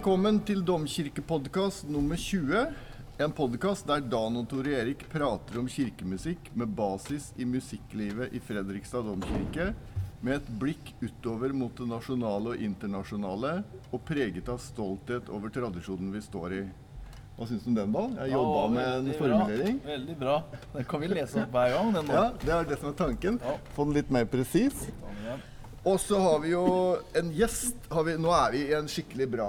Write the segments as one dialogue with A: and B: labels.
A: Velkommen til Domkirkepodkast nummer 20. En podkast der Dan og Tore Erik prater om kirkemusikk med basis i musikklivet i Fredrikstad domkirke, med et blikk utover mot det nasjonale og internasjonale, og preget av stolthet over tradisjonen vi står i. Hva syns du om den, da? Jeg jobba
B: Ja,
A: med en formulering.
B: Bra. Veldig bra. Den kan vi lese opp hver gang. Den nå.
A: Ja, Det er det som er tanken. Få den litt mer presis. Og så har vi jo en gjest. Har vi, nå er vi i en skikkelig bra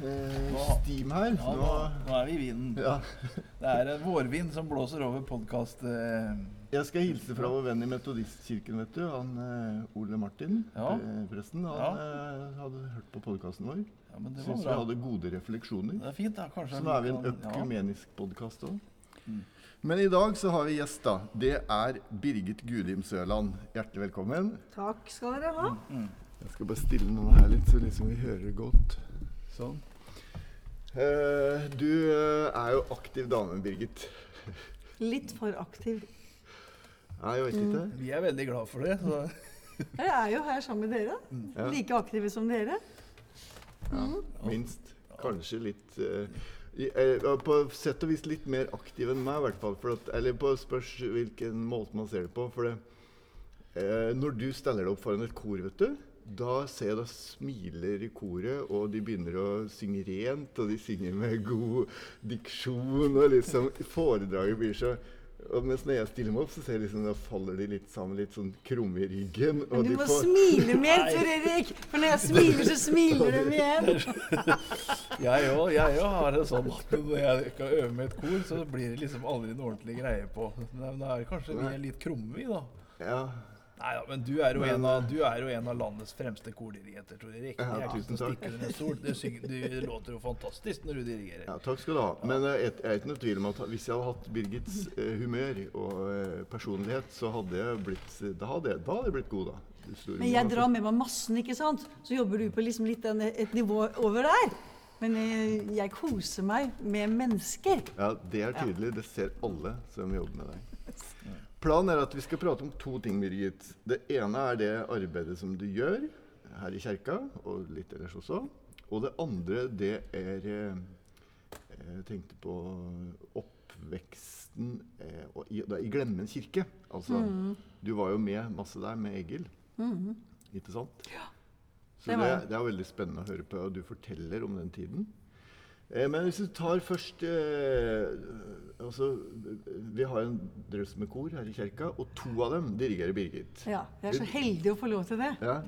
A: eh, steam her.
B: Ja, nå,
A: Nå,
B: er vi i vinden.
A: ja.
B: Det er en vårvind som blåser over podkast... Eh,
A: Jeg skal hilse fra vår venn i Metodistkirken, vet du. Han eh, Ole Martin,
B: Ja.
A: presten. Han eh, hadde hørt på podkasten vår.
B: ja,
A: Syns vi hadde gode refleksjoner.
B: Det er fint, da. Kanskje
A: Så nå er vi en
B: økumenisk ja.
A: podkast òg.
B: Mm.
A: Men i dag så har vi gjest, da. Det er Birgit Gudim Søland. Hjertelig velkommen.
C: Takk skal dere ha.
B: Mm.
A: Jeg skal bare stille noen her litt, så liksom vi hører det godt. Sånn. Eh, du eh, er jo aktiv dame, Birgit.
C: Litt for aktiv.
A: Nei, jeg vet ikke.
B: Vi er veldig glad for det. Så.
C: Jeg er jo her sammen med dere.
A: Ja.
C: Like aktive som dere.
A: Ja, minst. Kanskje litt eh, På sett og vis litt mer aktiv enn meg, i hvert fall. At, eller på spørs hvilken måte man ser det på. For det, eh, når du steller deg opp foran et kor, vet du, da ser jeg da smiler i koret, og de begynner å synge rent, og de synger med god diksjon, og liksom Foredraget blir så og mens når jeg stiller meg opp, så ser jeg liksom, da faller de litt sammen, litt sånn krumme i ryggen. Og
C: Men du
A: de
C: må
A: får-
C: smile mer. Tor Erik! For når jeg smiler, så smiler de igjen.
B: Jeg òg jeg òg har det sånn at når jeg skal øve med et kor, så blir det liksom aldri en ordentlig greie på. Men Da er det kanskje vi er litt krumme, vi, da.
A: Ja,
B: Nei da, men du er, jo
A: Men,
B: en av, du er jo en av landets fremste kordirigenter, Tor Erik.
A: Ja,
B: Det er
A: tusen takk.
B: Du, synger, du låter jo fantastisk når du dirigerer.
A: Ja, takk skal du ha. Men eh, jeg, jeg er ikke noe tvil om at hvis jeg hadde hatt Birgits eh, humør og eh, personlighet, så hadde jeg blitt Da hadde jeg, da hadde jeg blitt god, da.
C: Men jeg drar med meg massen, ikke sant? Så jobber du på liksom litt en, et nivå over der. Men eh, jeg koser meg med mennesker.
A: Ja, det er tydelig. Det ser alle som jobber med deg. Planen er at vi skal prate om to ting, Birgit. Det ene er det arbeidet som du gjør her i kjerka, og litt ellers også. Og det andre, det er eh, Jeg tenkte på oppveksten eh, og i, da, i Glemmen kirke. Altså,
C: Mm.
A: du var jo med masse der med Egil. Ikke sant? Så
C: det
A: det, det er veldig spennende å høre på, og du forteller om den tiden. Eh, men hvis du tar først eh, altså, Vi har en drøss med kor her i kirka, og to av dem dirigerer Birgit.
C: Ja, jeg er så heldig å få lov til det.
A: Ja.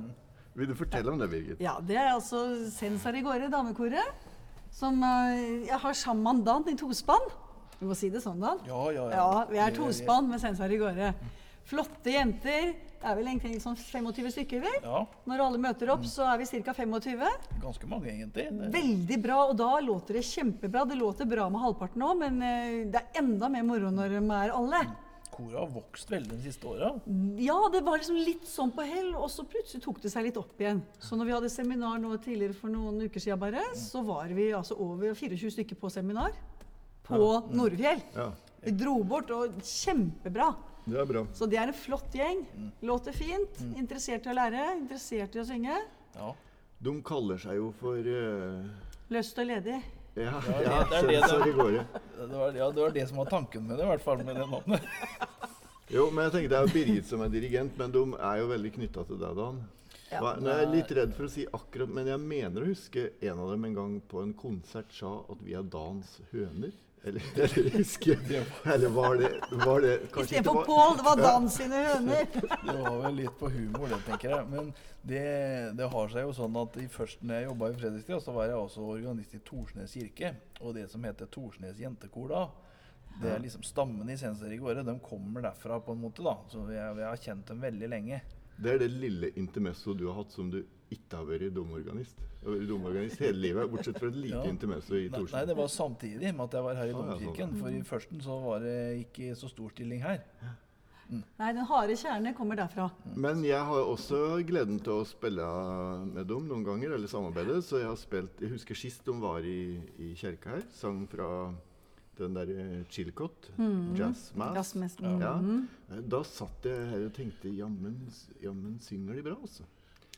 A: Vil du fortelle om det, Birgit?
C: Ja, Det er altså Sensar i gårde, damekoret. Som eh, jeg har sammen mandant i tospann. Vi må si det sånn, Dan.
B: Ja, ja, ja.
C: Ja, vi er tospann med Sensar i gårde. Flotte jenter. Det er vel egentlig sånn 25 stykker, vel?
B: Ja,
C: Når alle møter opp, så er vi ca. 25.
B: ganske mange egentlig. Det-
C: Veldig bra, og da låter det kjempebra. Det låter bra med halvparten òg, men eh, det er enda mer moro når de er alle.
B: Koret har vokst veldig de siste åra.
C: Ja, det var liksom litt sånn på hell, og så plutselig tok det seg litt opp igjen. Så når vi hadde seminar nå tidligere for noen uker siden bare, så var vi altså over 24 stykker på seminar. På Nordfjell.
A: Ja,
C: Vi dro bort, og kjempebra.
A: Det er bra.
C: Så det er en flott gjeng. Låter fint. Interessert i å lære, interessert i å synge.
B: Ja.
A: De kaller seg jo for uh...
C: Løst og ledig.
A: Ja,
B: Ja,
A: ja,
B: det er det det-
A: i gårde.
B: Det var, ja, det var det som var tanken med det, i hvert fall med det navnet.
A: Jo, men jeg tenker Det er jo Birgit som er dirigent, men de er jo veldig knytta til deg, Dan.
C: Ja.
A: Hva, nå er jeg litt redd for å si akkurat, men jeg mener å huske en av dem en gang på en konsert sa at vi er Dans høner. Eller, eller husker Eller var det, var det kanskje
C: Istedenfor Pål, det var Dan sine høner.
B: Det var vel litt på humor, det, tenker jeg. Men det, det har seg jo sånn at i først når jeg jobba i Fredrikstad, så var jeg også organist i Torsnes kirke. Og det som heter Torsnes jentekor da, det er liksom stammen i Sensor i gårde. De kommer derfra, på en måte, da. Så jeg, jeg har kjent dem veldig lenge.
A: Det er det lille intermesso du har hatt som du ikke har vært domorganist. Du har vært domorganist hele livet, bortsett fra et lite
B: Ja.
A: intermesso i
B: Torsen. nei, det var samtidig med at jeg var her i
A: Ah,
B: domkirken.
A: sånn.
B: For i førsten så var det ikke så stor stilling her.
C: Nei, den harde kjerne kommer derfra.
A: Men jeg har også gleden til å spille med dem noen ganger, eller samarbeide. Så jeg har spilt Jeg husker sist de var i, i kirka her. Sang fra den der Chilcott, Jazz Mass.
C: Jazzmessen.
A: Ja.
C: Mhm.
A: Da satt jeg her og tenkte jammen, jammen synger de bra, altså.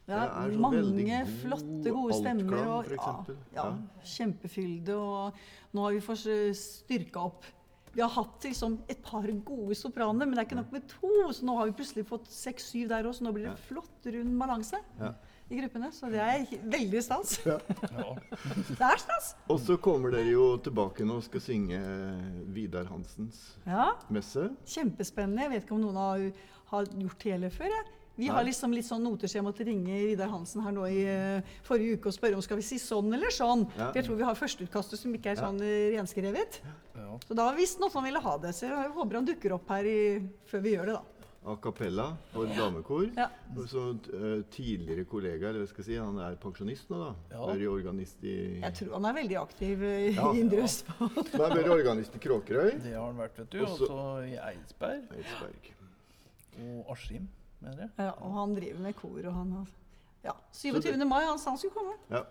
C: Det er,
A: så
C: mange flotte, gode stemmer. Og. Ja, ja, kjempefylde. Og nå har vi fått styrka opp. Vi har hatt liksom et par gode sopraner, men det er ikke nok med to. Så nå har vi plutselig fått seks-syv der også. Nå blir det flott rund balanse
A: Ja.
C: I gruppene. Så det er veldig stas.
B: Ja.
C: Det er stas.
A: Og så kommer dere jo tilbake nå og skal synge Vidar Hansens
C: Ja,
A: messe.
C: Kjempespennende. Jeg vet ikke om noen har, har gjort hele før. Jeg. Vi
A: Nei.
C: har liksom litt sånn noter så jeg måtte ringe Vidar Hansen her nå i uh, forrige uke og spørre om skal vi si sånn eller sånn.
A: Ja.
C: For jeg tror vi har førsteutkastet som ikke er
A: Ja.
C: sånn uh, renskrevet.
B: Ja.
C: Så da visste han at han ville ha det. Så jeg håper han dukker opp her i, før vi gjør det, da.
A: A cappella og damekor.
C: Ja.
A: Og så uh, tidligere kollega, eller hva skal jeg si, han er pensjonist nå, da.
B: Ja.
A: Vært organist i
C: Jeg tror han er veldig aktiv uh,
A: Ja.
C: i Indre Østfold.
A: Han er organist i Kråkerøy.
B: Det har han vært, vet du.
A: Og så
B: i Eidsberg
A: Eidsberg.
B: og Askim, mener jeg.
C: Ja, og han driver med kor, og han har Ja. 27. mai, han sa han skulle komme.
A: Ja.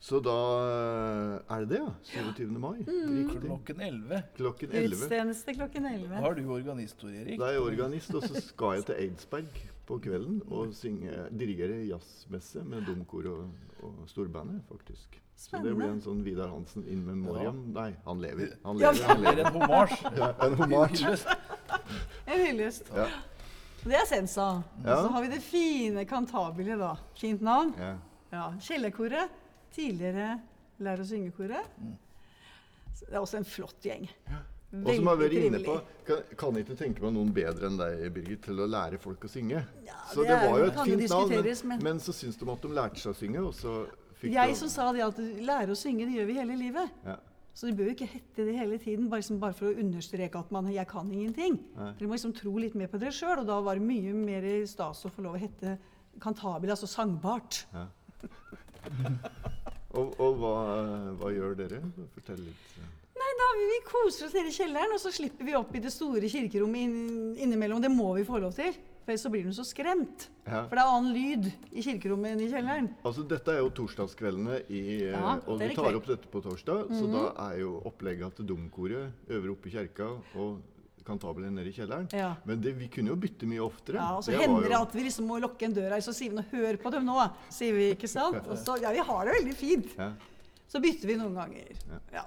A: Så da eh, er det det, ja. 27. mai.
C: Mm.
B: Klokken 11.
A: Klokken 11.
C: Gudstjeneste klokken 11.
B: Har du organistord, Erik?
A: Da er jeg organist, og så skal jeg til Eidsberg på kvelden og synge, dirigere jazzmesse med domkor og, og storbandet, faktisk. Spennende. Så det blir en sånn Vidar Hansen in memoriam. Nei, han lever. Han lever, han
B: er
A: lever.
B: en homasj.
A: Ja, en hommage.
C: En hyllest.
A: Ja.
C: Det er Sensa. Og
A: Ja.
C: så har vi det fine Cantabile, da. Fint navn.
A: Ja.
C: Ja, Kjellerkoret. Tidligere Lær å synge-koret. Så Det er også en flott gjeng.
A: Og som har vært inne på kan, kan ikke tenke meg noen bedre enn deg, Birgit, til å lære folk å synge.
C: Ja,
A: så
C: det
A: det var jo et fint navn, men,
C: men-
A: men så syns de at de lærte seg å synge, og så fikk
C: Jeg
A: de
C: som sa det at lære å synge, det gjør vi hele livet.
A: ja.
C: Så du bør jo ikke hette det hele tiden, bare, som, bare for å understreke at man, jeg kan ingenting.
A: Nei.
C: Dere må liksom tro litt mer på dere sjøl, og da var det mye mer stas å få lov å hette kantabel, altså sangbart.
A: Ja. Og, og hva, hva gjør dere? Fortell litt.
C: Nei, da Vi koser oss nede i kjelleren, og så slipper vi opp i det store kirkerommet inn, innimellom. Det må vi få lov til, for ellers så blir hun så skremt.
A: Ja.
C: For det er annen lyd i kirkerommet enn i kjelleren.
A: Altså, Dette er jo torsdagskveldene, i, eh,
C: Ja,
A: og vi tar.
C: Mhm.
A: opp dette på torsdag. Så da er jo opplegget at domkoret øver oppe i kjerka, og kantabelen nede i kjelleren.
C: Ja.
A: Men det, vi kunne jo bytte mye oftere.
C: Ja, og så
A: Det
C: hender det
A: jo-
C: at vi liksom må lukke en dør her, så sier vi nå 'hør på dem nå', sier vi, ikke sant? Og så, ja, vi har det veldig fint.
A: ja.
C: Så bytter vi noen ganger.
A: Ja.
C: Ja.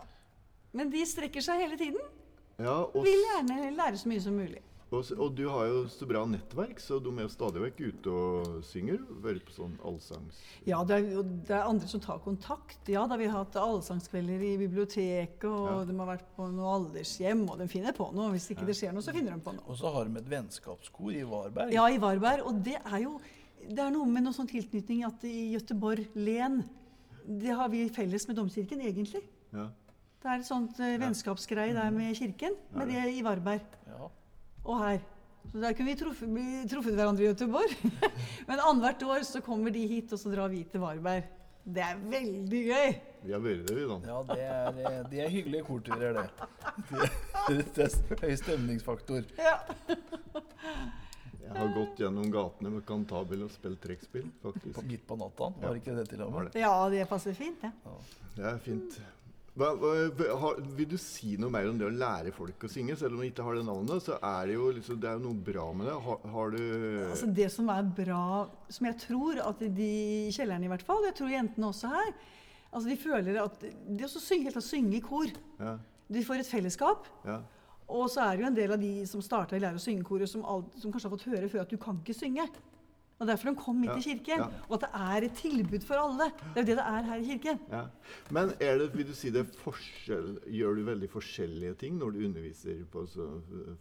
C: Men de strekker seg hele tiden.
A: ja, og,
C: Vil gjerne lære så mye som mulig.
A: Og, og du har jo så bra nettverk, så de er jo stadig vekk ute og synger. Vært på sånn allsangs...
C: Ja, det er, det er andre som tar kontakt. Ja, da har vi hatt allsangskvelder i biblioteket, og
A: Ja.
C: de har vært på noe aldershjem, og de finner på noe. Hvis ikke det skjer noe, så finner de på noe.
B: Og så har de et vennskapskor i Varberg.
C: Ja, i Varberg. Og det er jo det er noe med noe sånn tilknytning at i Gøteborg len Det har vi felles med domkirken, egentlig.
A: Ja.
C: Det er et sånt uh, vennskapsgreie der med kirken, med det i Varberg.
B: Ja.
C: Og her. Så der kunne vi truffet, vi truffet hverandre i Göteborg. Men annethvert år så kommer de hit, og så drar vi til Varberg. Det er veldig gøy.
A: Vi har vært der, vi, da.
B: Ja, det er, de er hyggelige korturer, det. Det det er høy stemningsfaktor.
C: Ja.
A: Jeg har gått gjennom gatene med kantabel og spilt trekkspill,
B: På,
A: faktisk.
B: midt på natta. Var ikke det til og med?
C: ja, det passer fint, det.
A: Det er fint. Hva, hva, vil du si noe mer om det å lære folk å synge? Selv om du ikke har det navnet, så er det jo, liksom, det er noe bra med det. Har, har du
C: Altså det som er bra, som jeg tror at de i kjelleren i hvert fall, jeg tror jentene også her, altså de føler at det å synge, helt å synge i kor,
A: Ja,
C: de får et fellesskap.
A: ja,
C: Og så er det jo en del av de som starta i lære- og syngekoret, som, som kanskje har fått høre før at du kan ikke synge. Og derfor de kom hit
A: Ja,
C: i kirken.
A: ja.
C: Og at det er et tilbud for alle. Det er jo det det er her i kirken.
A: ja. Men er det, vil du si det er forskjell, gjør du veldig forskjellige ting når du underviser på så,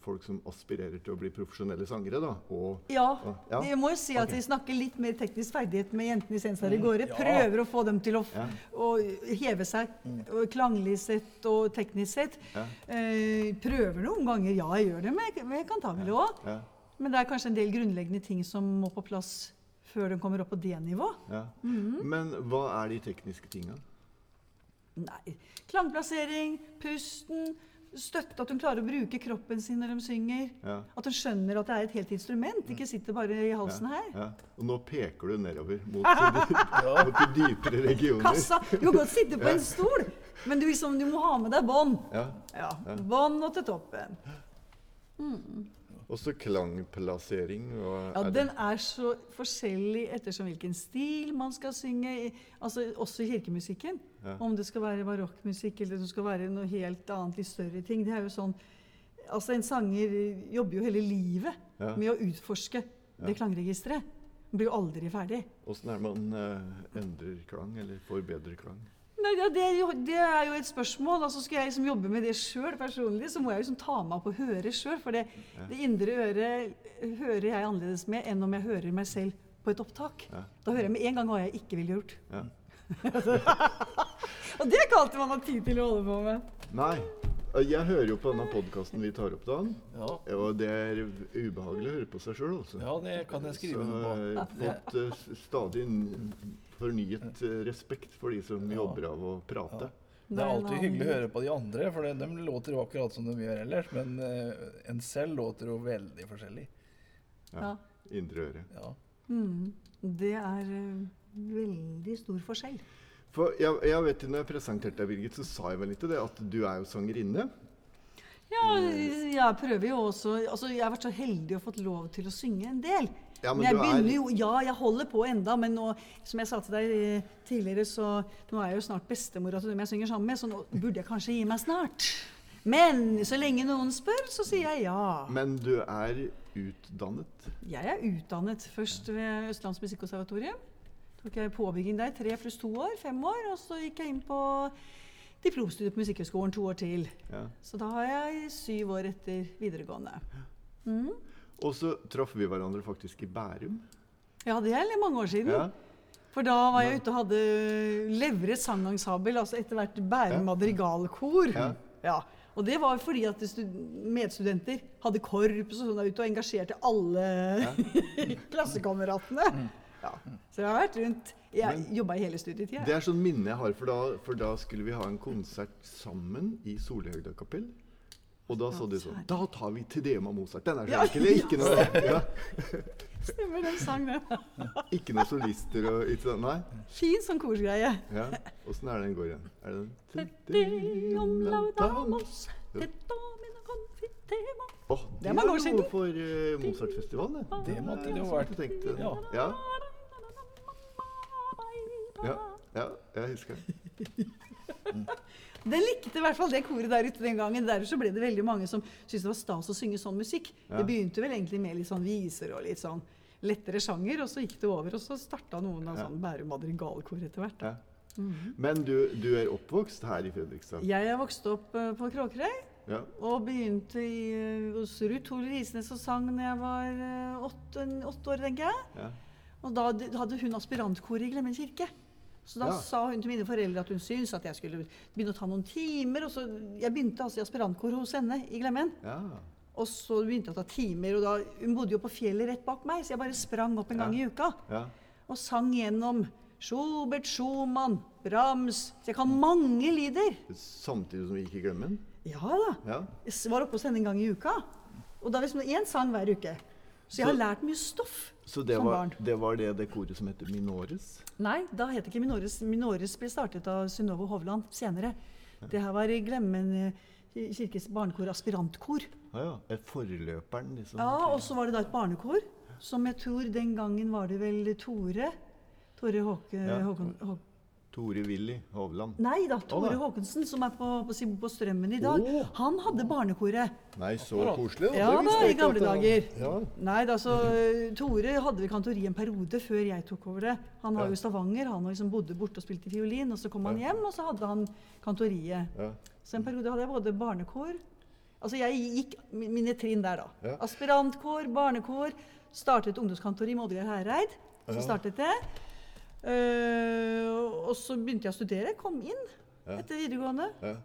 A: folk som aspirerer til å bli profesjonelle sangere? da? Og,
C: Ja,
A: Ja.
C: vi må jo si at
A: okay.
C: vi snakker litt mer teknisk ferdighet med jentene i Sensar i gårde.
B: Jeg
C: Prøver å få dem til å,
A: Ja.
C: å heve seg og klanglig sett og teknisk sett.
A: Ja.
C: Eh, prøver noen ganger, ja, jeg gjør det med, med det òg. Men det er kanskje en del grunnleggende ting som må på plass før de kommer opp på det nivået.
A: ja.
C: Mhm.
A: Men hva er de tekniske tinga?
C: Nei. Klangplassering, pusten, støtte at hun klarer å bruke kroppen sin når de synger.
A: Ja.
C: At hun skjønner at det er et helt instrument, ikke sitter bare i halsen her.
A: Ja. Og nå peker du nedover mot, de, mot de dypere regioner.
C: Kassa! Du kan godt sitte på en stol, men du, liksom, du må ha med deg bånd.
A: Ja.
C: Ja, bånd og til toppen.
A: Også klangplassering. Og
C: Ja,
A: er
C: Den er så forskjellig ettersom hvilken stil man skal synge. i- Altså Også kirkemusikken.
A: Ja.
C: Om det skal være barokkmusikk eller det skal være noe helt annet, litt større ting. Det er jo sånn Altså En sanger jobber jo hele livet
A: Ja.
C: med å utforske det klangregisteret. Blir jo aldri ferdig.
A: Åssen er det man uh, endrer klang, eller får bedre klang?
C: Nei, ja, det, er jo, det er jo et spørsmål. altså Skal jeg liksom jobbe med det sjøl personlig, så må jeg liksom ta meg opp og høre sjøl. For det, det indre øret hører jeg annerledes med enn om jeg hører meg selv på et opptak.
A: Ja.
C: Da hører jeg med en gang hva jeg ikke ville gjort.
A: Ja.
C: Og det er ikke alltid man har tid til å holde på med.
A: Nei. Eh, Jeg hører jo på denne podkasten vi tar opp, Dan.
B: Ja,
A: Og det er ubehagelig å høre på seg sjøl, altså.
B: ja det kan jeg skrive
A: noe
B: under på.
A: jeg har fått uh, stadig fornyet uh, respekt for de som
B: Ja.
A: jobber av å prate.
B: Det
C: Det
B: er alltid hyggelig å høre på de andre, for de, de låter jo akkurat som de gjør ellers. Men uh, en selv låter jo veldig forskjellig.
C: Ja.
A: Indre øre.
B: Ja.
C: Mm. Det er eh, veldig stor forskjell.
A: For jeg, jeg vet når jeg presenterte deg, Birgit, så sa jeg vel ikke det at du er jo sangerinne.
C: Ja, jeg prøver jo også altså Jeg har vært så heldig og fått lov til å synge en del.
A: Ja,
C: men
A: men
C: jeg
A: du er-
C: begynner jo, ja, jeg holder på enda, men nå, som jeg sa til deg eh, tidligere, så nå er jeg jo snart bestemora til dem jeg synger sammen med, så nå burde jeg kanskje gi meg snart. Men så lenge noen spør, så sier jeg ja.
A: Men du er utdannet.
C: Jeg er utdannet først ved Østlands Musikkonservatorium. Tok jeg påbygging der, tre pluss to år, fem år, og så gikk jeg inn på diplomstudiet på Musikkhøgskolen to år til.
A: Ja.
C: Så da har jeg syv år etter videregående. Mm.
A: Og så traff vi hverandre faktisk i Bærum.
C: Ja, det er mange år siden.
A: Ja.
C: For da var jeg ute og hadde Levre sangensemble, altså etter hvert Bærum madrigalkor.
A: Ja.
C: Ja. Og det var fordi at medstudenter hadde korps og sånn der ute og engasjerte alle klassekameratene. Ja. Så jeg har vært rundt Jeg jobba i hele studietida.
A: Det er sånn minne jeg har, for da, for da skulle vi ha en konsert sammen i Solhøgda kapell. Og da sa du sånn Da tar vi til DM av Mozart. Den er så
C: Ja.
A: Ikke noe, ja,
C: Stemmer den sangen.
A: ikke noe solister og ikke sånn. Nei.
C: Fin sånn korsgreie.
A: Ja. Åssen er den går igjen? Er det den. Åh,
C: Det var mange
A: noe for uh, Mozartfestivalen, det.
B: Det måtte det jo vært. Ja.
A: ja. Ja, ja, jeg husker det.
C: Den likte i hvert fall det koret der ute den gangen. Derfor så ble det veldig mange som syntes det var stas å synge sånn musikk.
A: Ja.
C: Det begynte vel egentlig med litt sånn viser og litt sånn lettere sjanger, og så gikk det over, og så starta noen av sånn Bærum madrigalkor etter hvert.
A: Ja. Men du, du er oppvokst her i Fredrikstad?
C: Jeg er vokst opp uh, på Kråkerøy
A: Ja.
C: og begynte i, uh, hos Ruth Hole Risnes og sang da jeg var uh, åtte, åtte år, tenker jeg.
A: ja.
C: Og da hadde hun aspirantkor i Glemmen kirke. Så da
A: Ja.
C: sa hun til mine foreldre at hun syntes at jeg skulle begynne å ta noen timer. Og så, jeg begynte altså i aspirantkor hos henne i Glemmen.
A: ja.
C: Og så begynte jeg å ta timer, og da, hun bodde jo på fjellet rett bak meg, så jeg bare sprang opp en gang i uka.
A: ja.
C: Og sang gjennom Schubert, Schumann, Brahms. Så jeg kan mange lyder.
A: Samtidig som vi gikk i Glemmen?
C: Ja da.
A: Ja.
C: Jeg var oppe hos henne en gang i uka. Og da liksom én sang hver uke. Så jeg har lært mye stoff
A: Så det var, det var det det koret som heter Minores?
C: Nei, da het det ikke Minores. Minores ble startet av Synnøve Hovland senere. Det her var Glemmen eh, kirkes barnekor, aspirantkor.
A: Ja, ja. Er forløperen, liksom?
C: Ja, og så var det da et barnekor, som jeg tror den gangen var det vel Tore Tore Håke,
A: Ja.
C: Håkon, Hå-
A: Tore Willy Hovland.
C: Nei da, Tore. Håkonsen, som er på, på, på Strømmen i dag.
A: Oh.
C: Han hadde barnekoret.
A: Nei, så koselig.
C: Ja
A: Det
C: da, i gamle
A: det
C: dager.
A: Ja.
C: Nei da, så eh, Tore hadde vel kantori en periode før jeg tok over det. Han var
A: Ja.
C: jo i Stavanger, han liksom bodde borte og spilte fiolin. Og så kom han
A: Ja.
C: hjem, og så hadde han kantoriet.
A: Ja.
C: Så en periode hadde jeg både barnekor Altså jeg gikk mi- mine trinn der, da.
A: Ja.
C: Aspirantkor, barnekor. Startet ungdomskantori med Oddgeir Hereid. Så
A: Ja.
C: startet det. Eh, og så begynte jeg å studere. Kom inn
A: Ja.
C: etter videregående
A: Ja.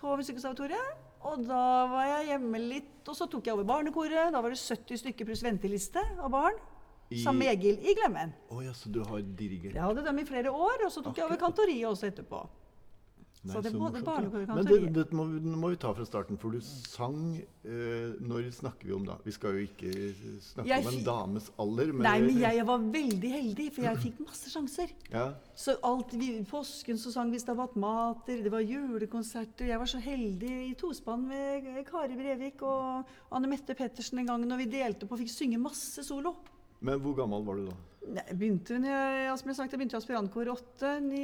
C: på Musikkonservatoriet. Og da var jeg hjemme litt, og så tok jeg over barnekoret. Da var det 70 stykker pluss venteliste av barn.
A: I-
C: Sammen med Egil i Glemmen.
A: Oh, ja, så du har dirigert?
C: Jeg hadde dem i flere år, og så tok jeg over kantoriet også etterpå.
A: Nei,
C: Så det så
A: morsomt,
C: barnekor og.
A: Men det, det må, vi- må vi ta fra starten, for du sang eh, Når snakker vi om da? Vi skal jo ikke snakke
C: Jeg
A: om en dames alder, men
C: Nei, men jeg var veldig heldig, for jeg fikk masse sjanser.
A: ja,
C: Så alt, vi, Påsken så sang vi Stabat Mater, det var julekonserter. Jeg var så heldig i tospann med Kari Brevik og Anne Mette Pettersen en gang når vi delte på og fikk synge masse solo.
A: Men hvor gammel var du da?
C: Nei, Jeg begynte jeg, som jeg sagt, jeg begynte i aspirantkor åtte, ni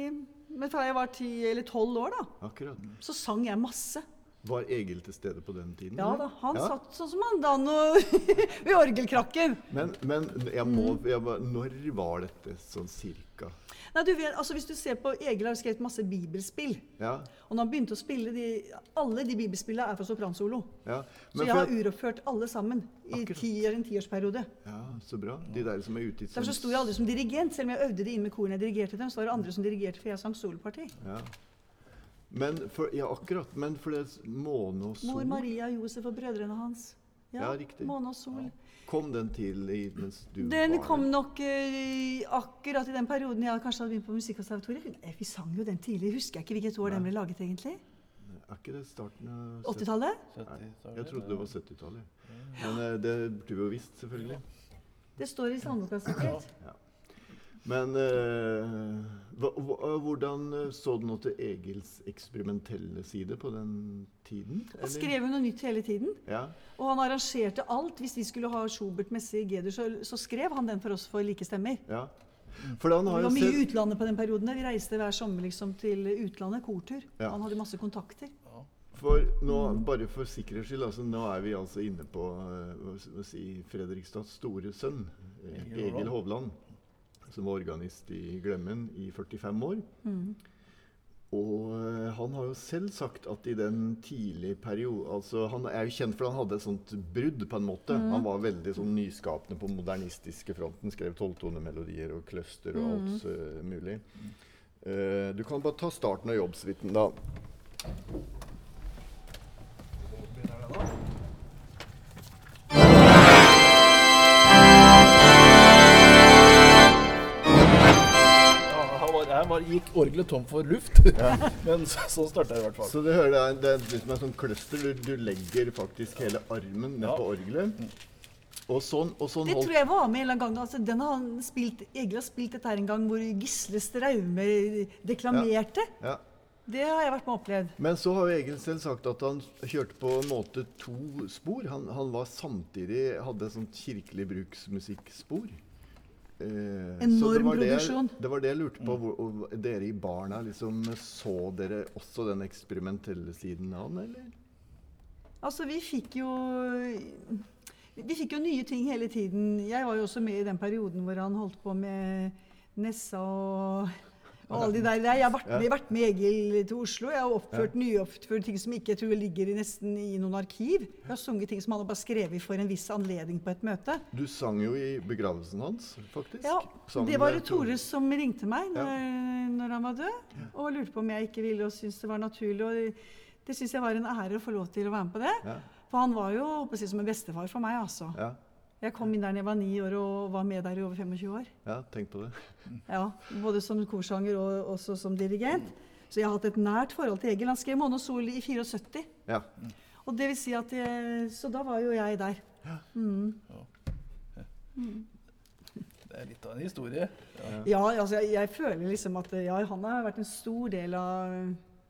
C: Men fra jeg var ti eller tolv år, da,
A: Akkurat.
C: så sang jeg masse.
A: Var Egil til stede på den tiden?
C: Ja da, Han
A: Ja.
C: satt sånn som han da nå ved orgelkrakken.
A: Men, men jeg må,
C: Mm.
A: jeg må, når var dette sånn cirka?
C: Nei, du vet, altså Hvis du ser på Egil har skrevet masse bibelspill.
A: Ja,
C: Og når han begynte å spille de, Alle de bibelspillene er for sopransolo.
A: ja.
C: Så jeg har uroppført alle sammen i
A: Akkurat.
C: ti, en tiårsperiode.
A: ja, så bra. De der som er ute i
C: Derfor så sto jeg aldri som dirigent, selv om jeg øvde det inn med korene jeg dirigerte dem. Så var det andre som dirigerte, for jeg sang soloparti.
A: Ja. Men for, ja, akkurat. Men for det måne og sol
C: Mor Maria, Josef og brødrene hans.
A: Ja, riktig.
C: Måne og sol.
A: Kom den til i, mens du
C: Den
A: var
C: kom nok uh, akkurat i den perioden jeg kanskje hadde begynt på Musikkonservatoriet. Eh, Vi sang jo den tidlig. Husker jeg ikke hvilket år den ble laget, egentlig?
A: Er ikke det starten av
C: 80-tallet?
B: 70-tallet,
A: Jeg trodde det var 70-tallet. Men uh, det burde vi jo visst, selvfølgelig.
C: Det står i sandboka sikkert.
A: Men eh, hvordan eh, så du noe til Egils eksperimentelle side på den tiden?
C: Han skrev jo noe nytt hele tiden.
A: Ja,
C: Og han arrangerte alt. Hvis vi skulle ha Schubert-messe i G-dur, så, så skrev han den for oss for like stemmer.
A: ja. For han har jo
C: var mye i
A: sett
C: utlandet på den perioden. Vi reiste hver sommer liksom til utlandet, kortur.
A: Ja.
C: Han hadde masse kontakter.
A: For nå, bare for sikkerhets skyld, altså, nå er vi altså inne på eh, si, Fredrikstads store sønn,
B: Egil
A: Egil Hovland, som var organist i Glemmen i 45 år.
C: Mm.
A: Og eh, han har jo selv sagt at i den tidlige periode altså Han er jo kjent for han hadde et sånt brudd, på en måte.
C: Mm.
A: Han var veldig sånn nyskapende på modernistiske fronten. Skrev tolvtonemelodier og cluster og alt eh, mulig. Uh, du kan bare ta starten av jobbsuiten, da.
B: Var, gikk orgelet tom for luft. Men så, sånn starta det i hvert fall.
A: Så du hører det er, det er liksom en sånn cluster. Du, du legger faktisk hele armen ned
B: Ja.
A: på orgelet. Og sånn, og sånn
C: Det tror jeg var med en eller annen gang. Altså, den har han spilt, Egil har spilt dette her en gang hvor Gisle Straume deklamerte.
A: ja.
C: Det har jeg vært med og opplevd.
A: Men så har jo Egil selv sagt at han kjørte på en måte to spor. Han, han var samtidig hadde et sånt kirkelig bruksmusikkspor. Eh,
C: Enorm
A: det
C: produksjon.
A: Det var det jeg lurte på. Hvor, og dere i barna, liksom, så dere også den eksperimentelle siden av den, eller?
C: Altså, vi fikk jo Vi fikk jo nye ting hele tiden. Jeg var jo også med i den perioden hvor han holdt på med Nessa og, og alle de der. Jeg har vært med, vært med Egil til Oslo. Jeg har oppført nyoppført ting som ikke jeg tror ligger i nesten i noen arkiv. Jeg har sunget ting som han har bare skrevet for en viss anledning på et møte.
A: Du sang jo i begravelsen hans, faktisk.
C: Ja,
A: sang
C: Det var det Tore som ringte meg når, når han var død, og lurte på om jeg ikke ville og syntes det var naturlig. Og det, syns jeg var en ære å få lov til å være med på det. For han var jo oppe å si, som en bestefar for meg, altså.
A: ja,
C: Jeg kom inn der da jeg var ni år og var med der i over 25 år.
A: ja, tenk på det.
C: Ja, Både som korsanger og også som dirigent. Så jeg har hatt et nært forhold til Egil. Han skrev 'Måne og sol' i 74.
A: Ja.
C: Og det vil si at jeg, Så da var jo jeg der. Mm.
B: Det er litt av en historie.
C: Ja, altså jeg, jeg føler liksom at ja, han har vært en stor del av,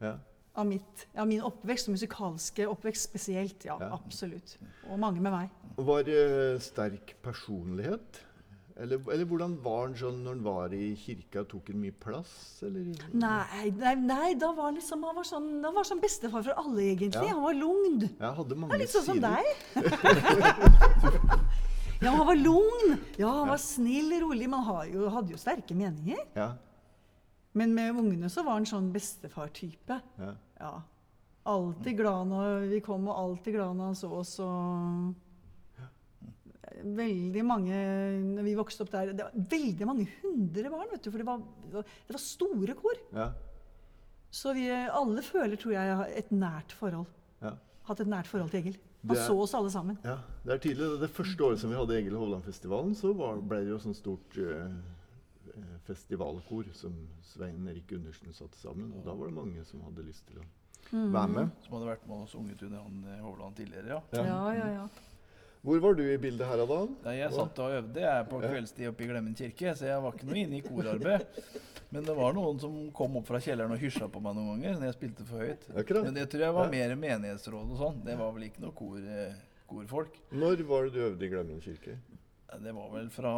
A: ja.
C: av, mitt, av min oppvekst, og musikalske oppvekst spesielt. Ja,
A: Ja.
C: absolutt. Og mange med meg.
A: Var det sterk personlighet? Eller, eller hvordan var han sånn når han var i kirka? Tok han mye plass, eller?
C: Nei, nei, nei da var han liksom Han var sånn, han var sånn bestefar for alle, egentlig.
A: Ja.
C: Han var lugn.
A: Hadde mange
C: Ja, litt sånn som deg. ja, han var lugn. Ja, han var snill, rolig, Man han har jo, hadde jo sterke meninger.
A: Ja,
C: Men med ungene så var han sånn bestefar-type.
A: ja.
C: Ja. Alltid glad når vi kom, og alltid glad når han så oss. og Veldig mange når vi vokste opp der, det var veldig mange hundre barn, vet du, for det var, det var store kor.
A: ja,
C: Så vi alle føler, tror jeg, har et nært forhold.
A: ja.
C: Hatt et nært forhold til Egil. Han
A: er-
C: så oss alle sammen.
A: ja. Det er tydelig. Det første året som vi hadde Egil Hovland-festivalen, så var, ble det jo sånn stort eh, eh, festivalkor som Svein Erik Gundersen satte sammen. Og da var det mange som hadde lyst til å være med.
B: Som hadde vært med og sunget under han eh, Hovland tidligere, ja.
A: Ja.
C: Ja, ja, ja.
A: Hvor var du i bildet her, Adam?
B: Da jeg satt og øvde jeg på kveldstid oppe i Glemmen kirke, så jeg var ikke noe inne i korarbeid. Men det var noen som kom opp fra kjelleren og hysja på meg noen ganger når jeg spilte for høyt.
A: Akkurat.
B: Men det tror jeg var mer menighetsråd og sånn. Det var vel ikke noe kor, eh, korfolk.
A: Når var det du øvde i Glemmen kirke?
B: Det var vel fra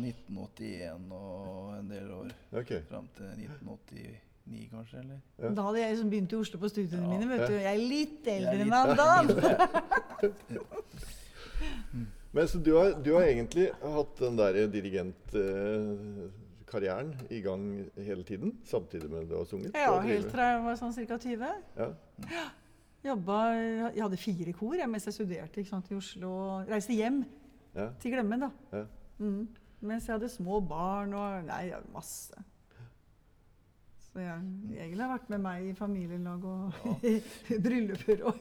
B: 1981 og en del år
A: Ok.
B: fram til 1989, kanskje? eller?
A: Ja.
C: Da hadde jeg liksom begynt i Oslo på studiene
B: Ja.
C: mine. vet du. Jeg er litt eldre enn Dan.
A: Men så du har, du har egentlig hatt den der dirigentkarrieren i gang hele tiden? Samtidig med at du har sunget?
C: Ja, helt fra jeg var sånn ca. 20.
A: Ja.
C: Jobba, jeg hadde fire kor jeg, mens jeg studerte sant, i Oslo. og Reiste hjem
A: Ja.
C: til Glemmen, da.
A: Ja.
C: Mm. Mens jeg hadde små barn og Nei, masse. Så jeg egentlig har vært med meg i familielag og i brylluper og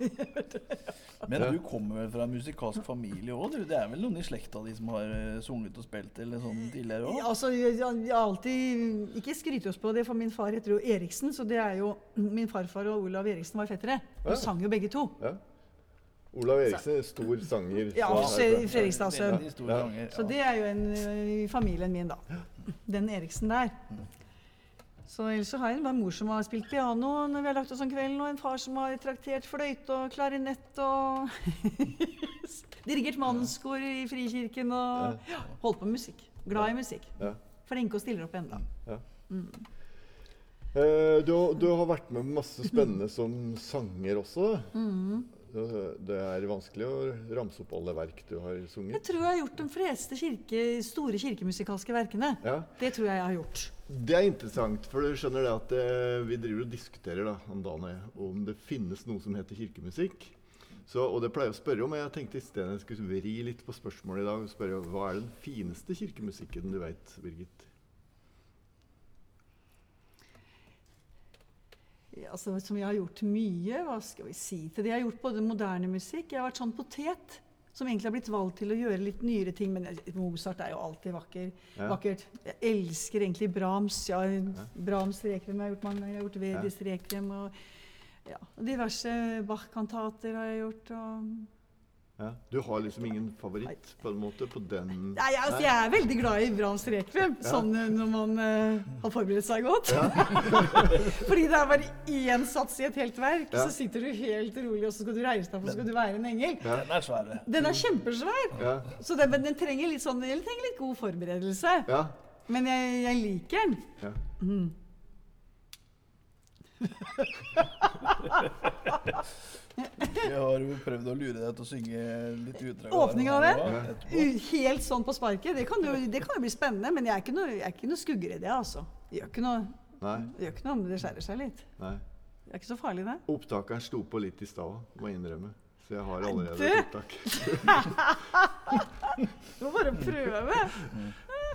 B: Men du kommer vel fra en musikalsk familie òg? Det er vel noen i slekta di som har eh, sunget og spilt eller sånn tidligere òg?
C: Ja, altså, jeg, har alltid Ikke skryte oss på det, for min far heter jo Eriksen. Så det er jo Min farfar og Olav Eriksen var fettere.
A: Ja.
C: Og sang jo begge to.
A: ja. Olav Eriksen, stor sanger.
C: Ja, i Fredrikstad-sønn.
A: Ja.
C: Så det er jo en i familien min, da. Den Eriksen der. Så ellers så har jeg en mor som har spilt piano når vi har lagt oss om kvelden, og en far som har traktert fløyte og klarinett og dirigert mannskor i Frikirken og ja, holdt på med musikk. Glad i musikk.
A: Ja.
C: Flinke og stiller opp enda.
A: Eh, du, du har vært med masse spennende som sanger også.
C: Mm.
A: Det- Det er vanskelig å ramse opp alle verk du har sunget?
C: Jeg tror jeg har gjort de fleste kirke, store kirkemusikalske verkene.
A: Ja.
C: Det tror jeg jeg har gjort.
A: Det er interessant, for du skjønner det at eh, vi driver og diskuterer da, om dagen om det finnes noe som heter kirkemusikk. Så, og det pleier jeg å spørre om, jeg tenkte i stedet jeg skulle vri litt på spørsmålet i dag. og spørre Hva er den fineste kirkemusikken du vet, Birgit?
C: Altså, som jeg har gjort mye. Hva skal vi si til det? Jeg har gjort både moderne musikk. Jeg har vært sånn potet. Som egentlig har blitt valgt til å gjøre litt nyere ting. Men Mozart er jo alltid vakker.
A: Ja.
C: vakkert. Jeg elsker egentlig Brahms. Ja, Brahms rekrem har jeg gjort mange ganger. Jeg har gjort Vedis rekrem og ja, diverse Bach-kantater har jeg gjort. Og
A: Ja. Du har liksom ingen favoritt på en måte på den
C: Nei, altså, jeg er veldig glad i Brahms rekviem, sånn eh, når man uh, har forberedt seg godt. Fordi det er bare én sats i et helt verk,
A: Ja.
C: så sitter du helt rolig, og så skal du reise deg opp, og så skal du være en engel.
B: Den er svær.
C: Den er kjempesvær,
A: Ja.
C: så den, men den trenger litt, sånn, den trenger litt god forberedelse.
A: ja.
C: Men jeg, jeg liker den.
A: ja.
B: Jeg har jo prøvd å lure deg til å synge litt utdrag.
C: Åpninga av det? Helt sånn på sparket. Det kan jo, det kan jo bli spennende, men jeg er ikke noe, jeg er noe skugger i det, altså. Det gjør ikke noe,
A: Nei.
C: gjør ikke noe om det skjærer seg litt.
A: nei.
C: Det er ikke så farlig, det.
A: Opptakeren sto på litt i stad, må jeg innrømme. Så jeg har allerede et opptak.
C: Du må bare prøve.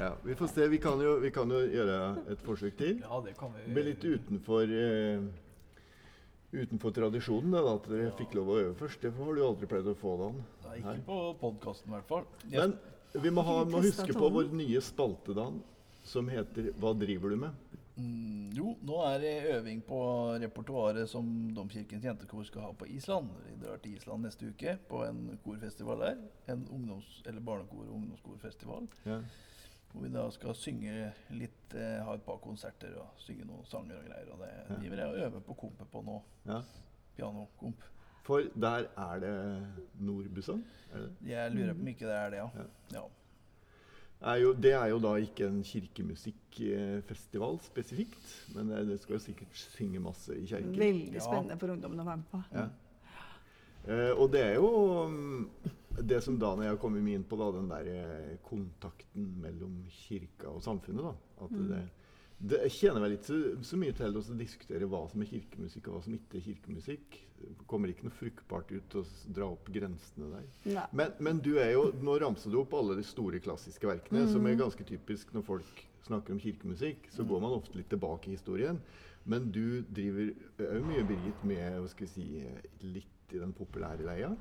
A: Ja, vi får se. Vi kan jo, vi kan jo gjøre et forsøk til.
B: Ja, det kan vi
A: Bli litt utenfor eh, Utenfor tradisjonen det da, at dere fikk lov å øve først. Det har du aldri pleid å få, Dan.
B: Nei, ikke på podkasten, i hvert fall. Jeg,
A: Men vi må, ha, må huske på vår nye spalte, Dan, som heter Hva driver du med?
B: mm, jo, nå er det øving på repertoaret som Domkirkens jentekor skal ha på Island. Vi drar til Island neste uke på en korfestival der. En ungdoms- eller barnekor- og ungdomskorfestival.
A: Ja.
B: Hvor vi da skal synge litt, eh, ha et par konserter og synge noen sanger og greier. Og det driver jeg og øver på kompet på nå.
A: Ja.
B: Pianokomp.
A: For der er det Nordbussen? Det?
B: Jeg lurer på om ikke det er det, ja. ja.
A: Er jo, det er jo da ikke en kirkemusikkfestival spesifikt, men det, skal jo sikkert synge masse i kirken.
C: Veldig
B: Ja.
C: spennende for ungdommen å være med på.
A: Ja. Eh, og det er jo mm, det som Dan og jeg har kommet inn på, da, den der eh, kontakten mellom kirka og samfunnet. da. At det, det kjenner meg litt så, så mye til å diskutere hva som er kirkemusikk og hva som ikke er kirkemusikk. Kommer ikke noe fruktbart ut å dra opp grensene der. Men, men du er jo, nå ramser du opp alle de store klassiske verkene, som er ganske typisk når folk snakker om kirkemusikk. Så går man ofte litt tilbake i historien. Men du driver òg mye, Birgit, med hva skal vi si, litt i den populære leia.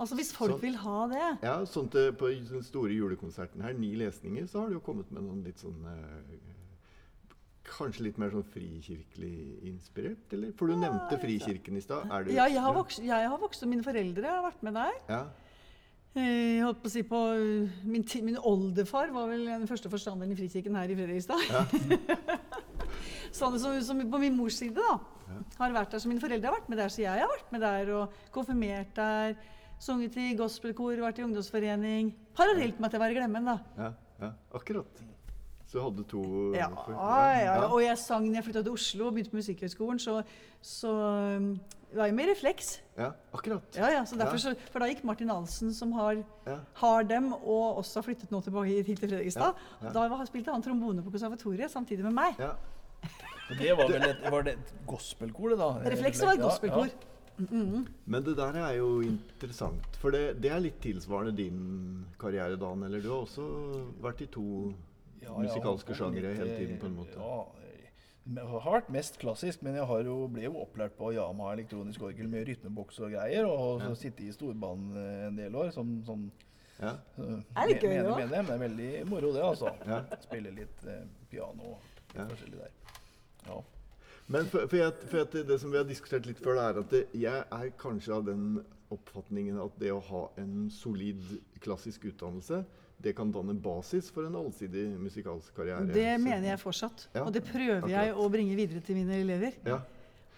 C: Altså Hvis folk
A: Sånn.
C: vil ha det.
A: Ja, sånn til, På den store julekonserten her, ni lesninger, så har du jo kommet med noen litt sånn eh, Kanskje litt mer sånn frikirkelig inspirert, eller? For du nevnte Frikirken i stad.
C: Ja, jeg har, vokst, jeg har vokst opp, mine foreldre har vært med der.
A: Ja,
C: Eh, Jeg holdt på å si på uh, min, min oldefar var vel den første forstanderen i Frikirken her i Fredrikstad. sånn som, som på min mors side, da. Har vært der, så Mine foreldre har vært med der, så jeg har vært med der og konfirmert der. Sunget i gospelkor, vært i ungdomsforening. Parallelt med at jeg var i Glemmen, da.
A: ja, ja, akkurat. Så du hadde to
C: Ja,
A: for-
C: ja, ja. Og jeg sang når jeg flytta til Oslo og begynte på Musikkhøgskolen, så, så um, var jeg med Refleks.
A: ja, akkurat.
C: Ja, ja, så derfor,
A: Ja.
C: så, for da gikk Martin Alsen, som har,
A: Ja.
C: har dem, og også har flyttet nå tilbake hit til Fredrikstad.
A: Ja, ja.
C: Da var, spilte han trombone på konservatoriet samtidig med meg.
A: Ja.
B: Det var vel et, var det et gospelkor, det da?
C: Refleks var et
B: Ja,
C: gospelkor.
B: Ja.
A: Men det der er jo interessant, for det, det er litt tilsvarende din karriere, Dan. Eller du har også vært i to
B: Ja,
A: musikalske sjangere hele tiden, på en måte.
B: Ja, jeg har vært mest klassisk, men jeg har jo, ble jo opplært på Yama elektronisk orgel med rytmeboks og greier, og så
A: Ja.
B: sitte i storband eh, en del år som sånn
A: Ja.
C: Er det gøy,
B: jeg, men det er veldig moro, det, altså.
A: Ja.
B: Spille litt eh, piano og
A: Ja.
B: forskjellig der. Ja.
A: Men for, for, jeg, for jeg, det, som vi har diskutert litt før, er at det, jeg er kanskje av den oppfatningen at det å ha en solid klassisk utdannelse, det kan danne basis for en allsidig musikalsk karriere.
C: Det mener jeg fortsatt.
A: Ja,
C: Og det prøver jeg å bringe videre til mine elever.
A: Ja,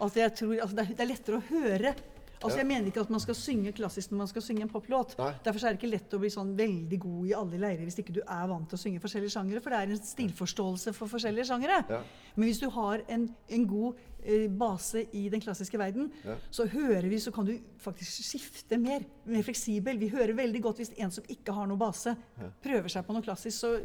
C: Altså jeg tror, altså det, er, det er lettere å høre. Altså. Jeg mener ikke at man skal synge klassisk når man skal synge en poplåt. Derfor er det ikke lett å bli sånn veldig god i alle leirer hvis ikke du er vant til å synge forskjellige sjangere. For det er en stilforståelse for forskjellige sjangere.
A: Ja.
C: Men hvis du har en, en god eh, base i den klassiske verden,
A: Ja.
C: så hører vi, så kan du faktisk skifte mer. Mer fleksibel. Vi hører veldig godt hvis en som ikke har noe base, prøver seg på noe klassisk. Så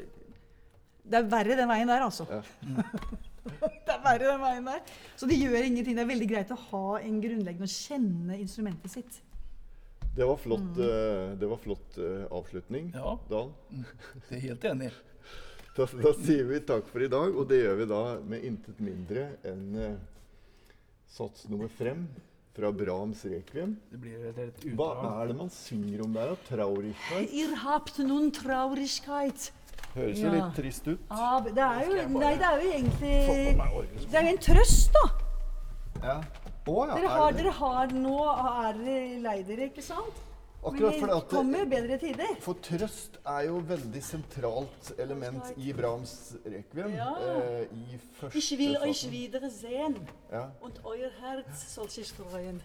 C: det er verre den veien der, altså.
A: Ja.
C: det er verre den veien der. Så det gjør ingenting. Det er veldig greit å ha en grunnleggende å kjenne instrumentet sitt.
A: Det var flott, eh, det var flott eh, avslutning,
B: ja,
A: Dan.
B: det er helt enig.
A: Da, da sier vi takk for i dag, og det gjør vi da med intet mindre enn uh, sats nummer frem fra Brahms Requiem.
B: Det blir et, et
A: Hva er det man synger om der? Traurigkeit?
C: Ihr habt nun Traurigkeit.
A: Høres jo
C: Ja.
A: litt trist ut.
C: Ah, det er jo, nei, det er jo egentlig. Det er jo en trøst, da.
A: Ja. Å ja,
C: Dere
A: er
C: har, dere har nå er dere lei dere, ikke sant?
A: Akkurat
C: Men det kommer bedre tider.
A: For trøst er jo veldig sentralt element i Brahms Requiem.
C: Ja.
A: Eh, I første
C: Ich will euch wieder sehen
A: Ja.
C: und euer Herz soll sich freuen.